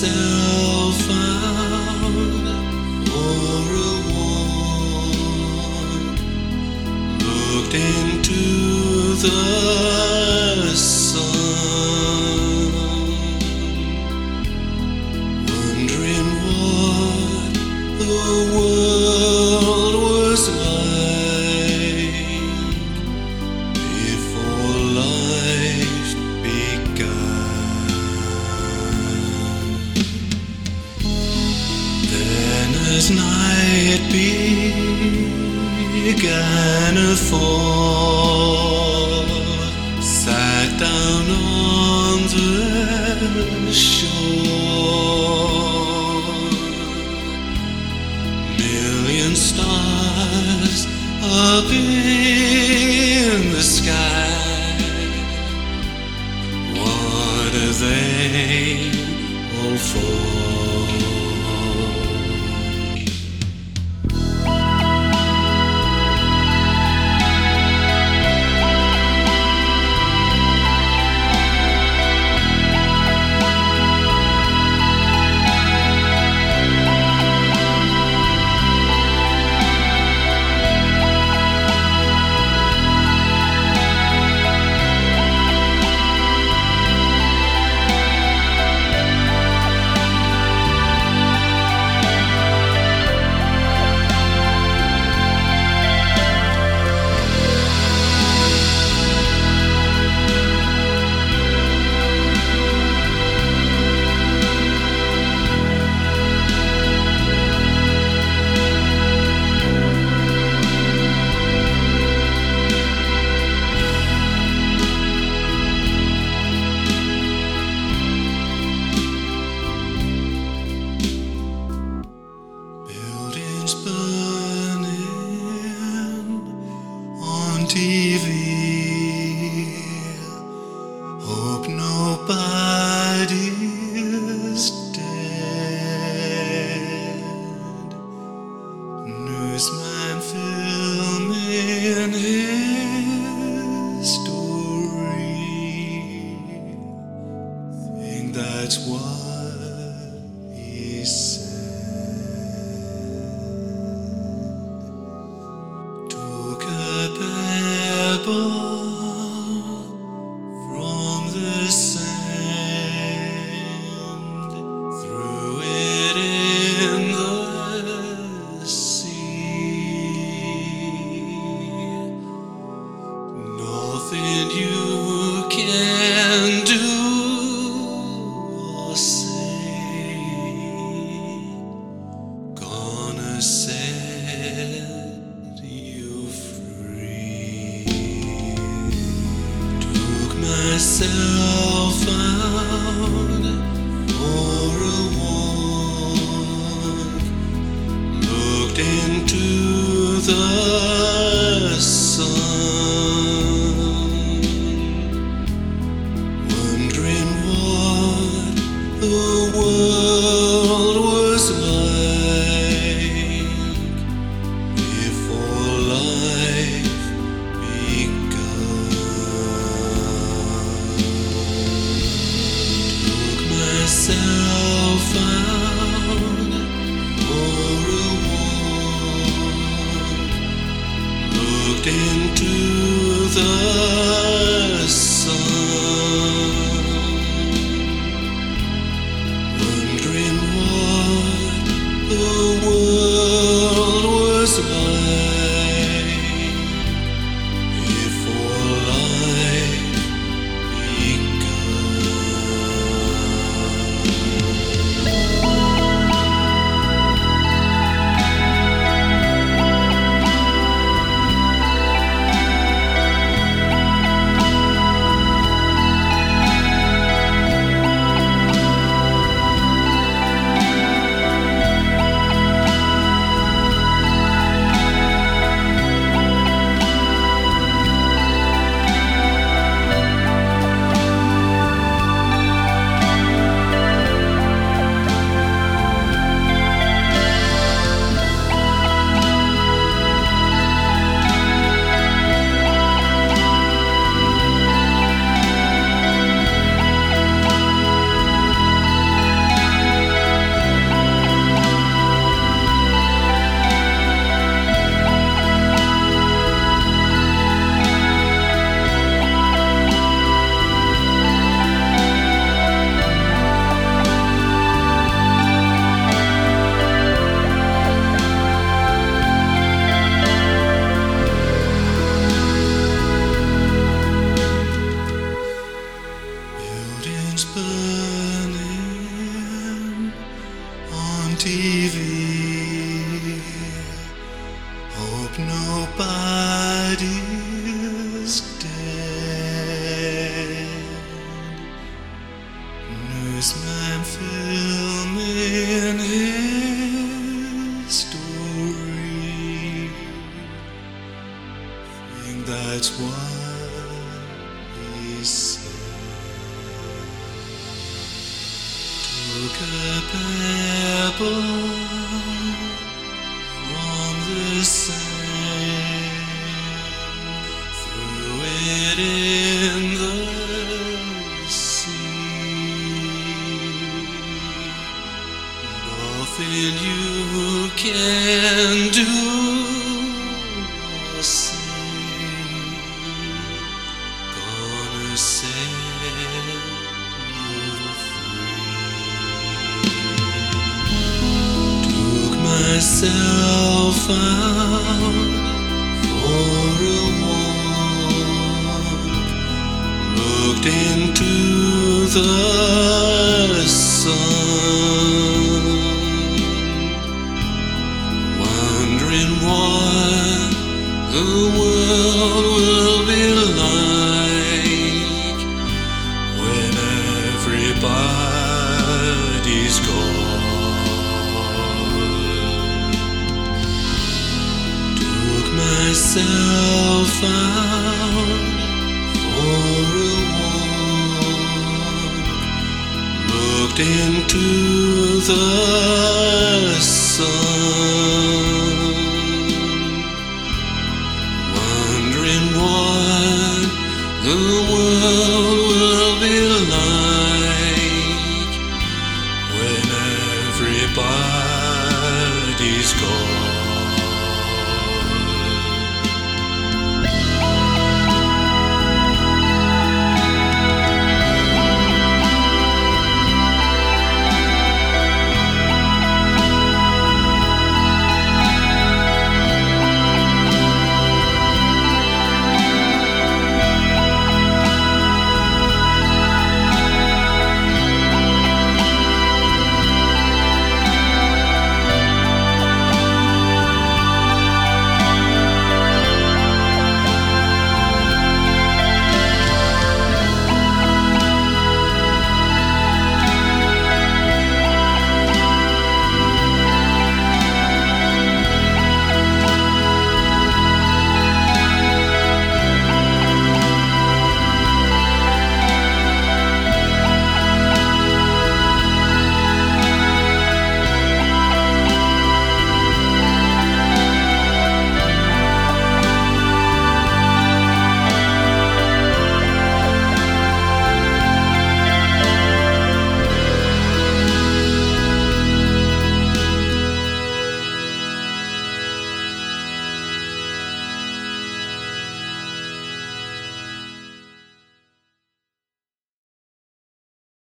myself out for a walk, looked into the began to fall. Sat down on the shore. Million stars up in the sky. What are they all for? TV. Hope nobody is dead. Newsman filming his story. Think that's what. into the sun. Nothing you can do out for a walk, looked into the sun, wondering what the world looked into the sun, wondering what the world will be like when everybody's gone.